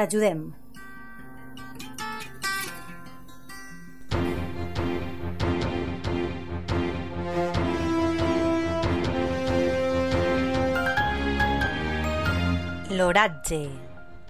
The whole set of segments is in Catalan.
T'ajudem. L'oratge.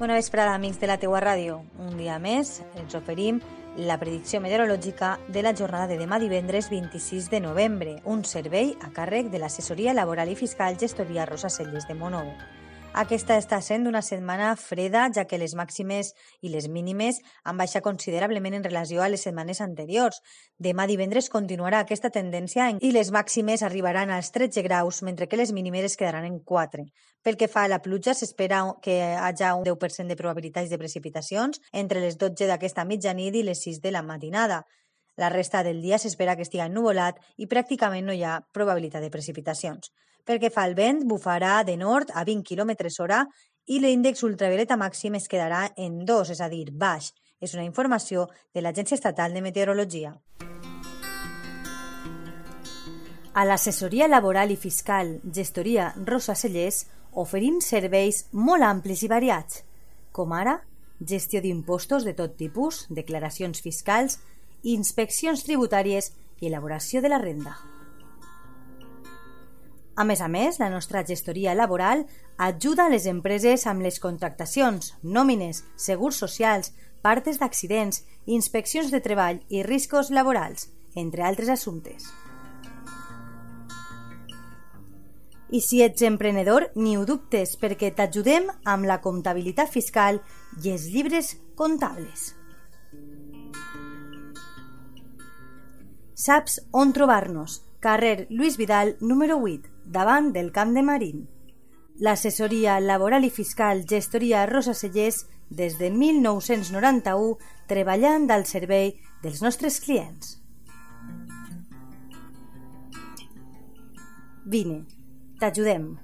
Bona vesprada, amics de la teua ràdio. Un dia més ens oferim la predicció meteorològica de la jornada de demà divendres 26 de novembre, un servei a càrrec de l'assessoria laboral i fiscal gestoria Rosa Celles de Monovo. Aquesta està sent una setmana freda, ja que les màximes i les mínimes han baixat considerablement en relació a les setmanes anteriors. Demà divendres continuarà aquesta tendència i les màximes arribaran als 13 graus, mentre que les mínimes es quedaran en 4. Pel que fa a la pluja, s'espera que hi hagi un 10% de probabilitats de precipitacions entre les 12 d'aquesta mitjanit i les 6 de la matinada. La resta del dia s'espera que estigui ennuvolat i pràcticament no hi ha probabilitat de precipitacions. Pel que fa al vent, bufarà de nord a 20 km hora i l'índex ultravioleta màxim es quedarà en 2, és a dir, baix. És una informació de l'Agència Estatal de Meteorologia. A l'assessoria laboral i fiscal Gestoria Rosa Cellers oferim serveis molt amplis i variats, com ara gestió d'impostos de tot tipus, declaracions fiscals, inspeccions tributàries i elaboració de la renda. A més a més, la nostra gestoria laboral ajuda a les empreses amb les contractacions, nòmines, segurs socials, partes d'accidents, inspeccions de treball i riscos laborals, entre altres assumptes. I si ets emprenedor, ni ho dubtes, perquè t'ajudem amb la comptabilitat fiscal i els llibres comptables. Saps on trobar-nos? Carrer Lluís Vidal, número 8, davant del Camp de Marín. L'assessoria laboral i fiscal Gestoria Rosa Cellers des de 1991 treballant al servei dels nostres clients. Vine, t'ajudem.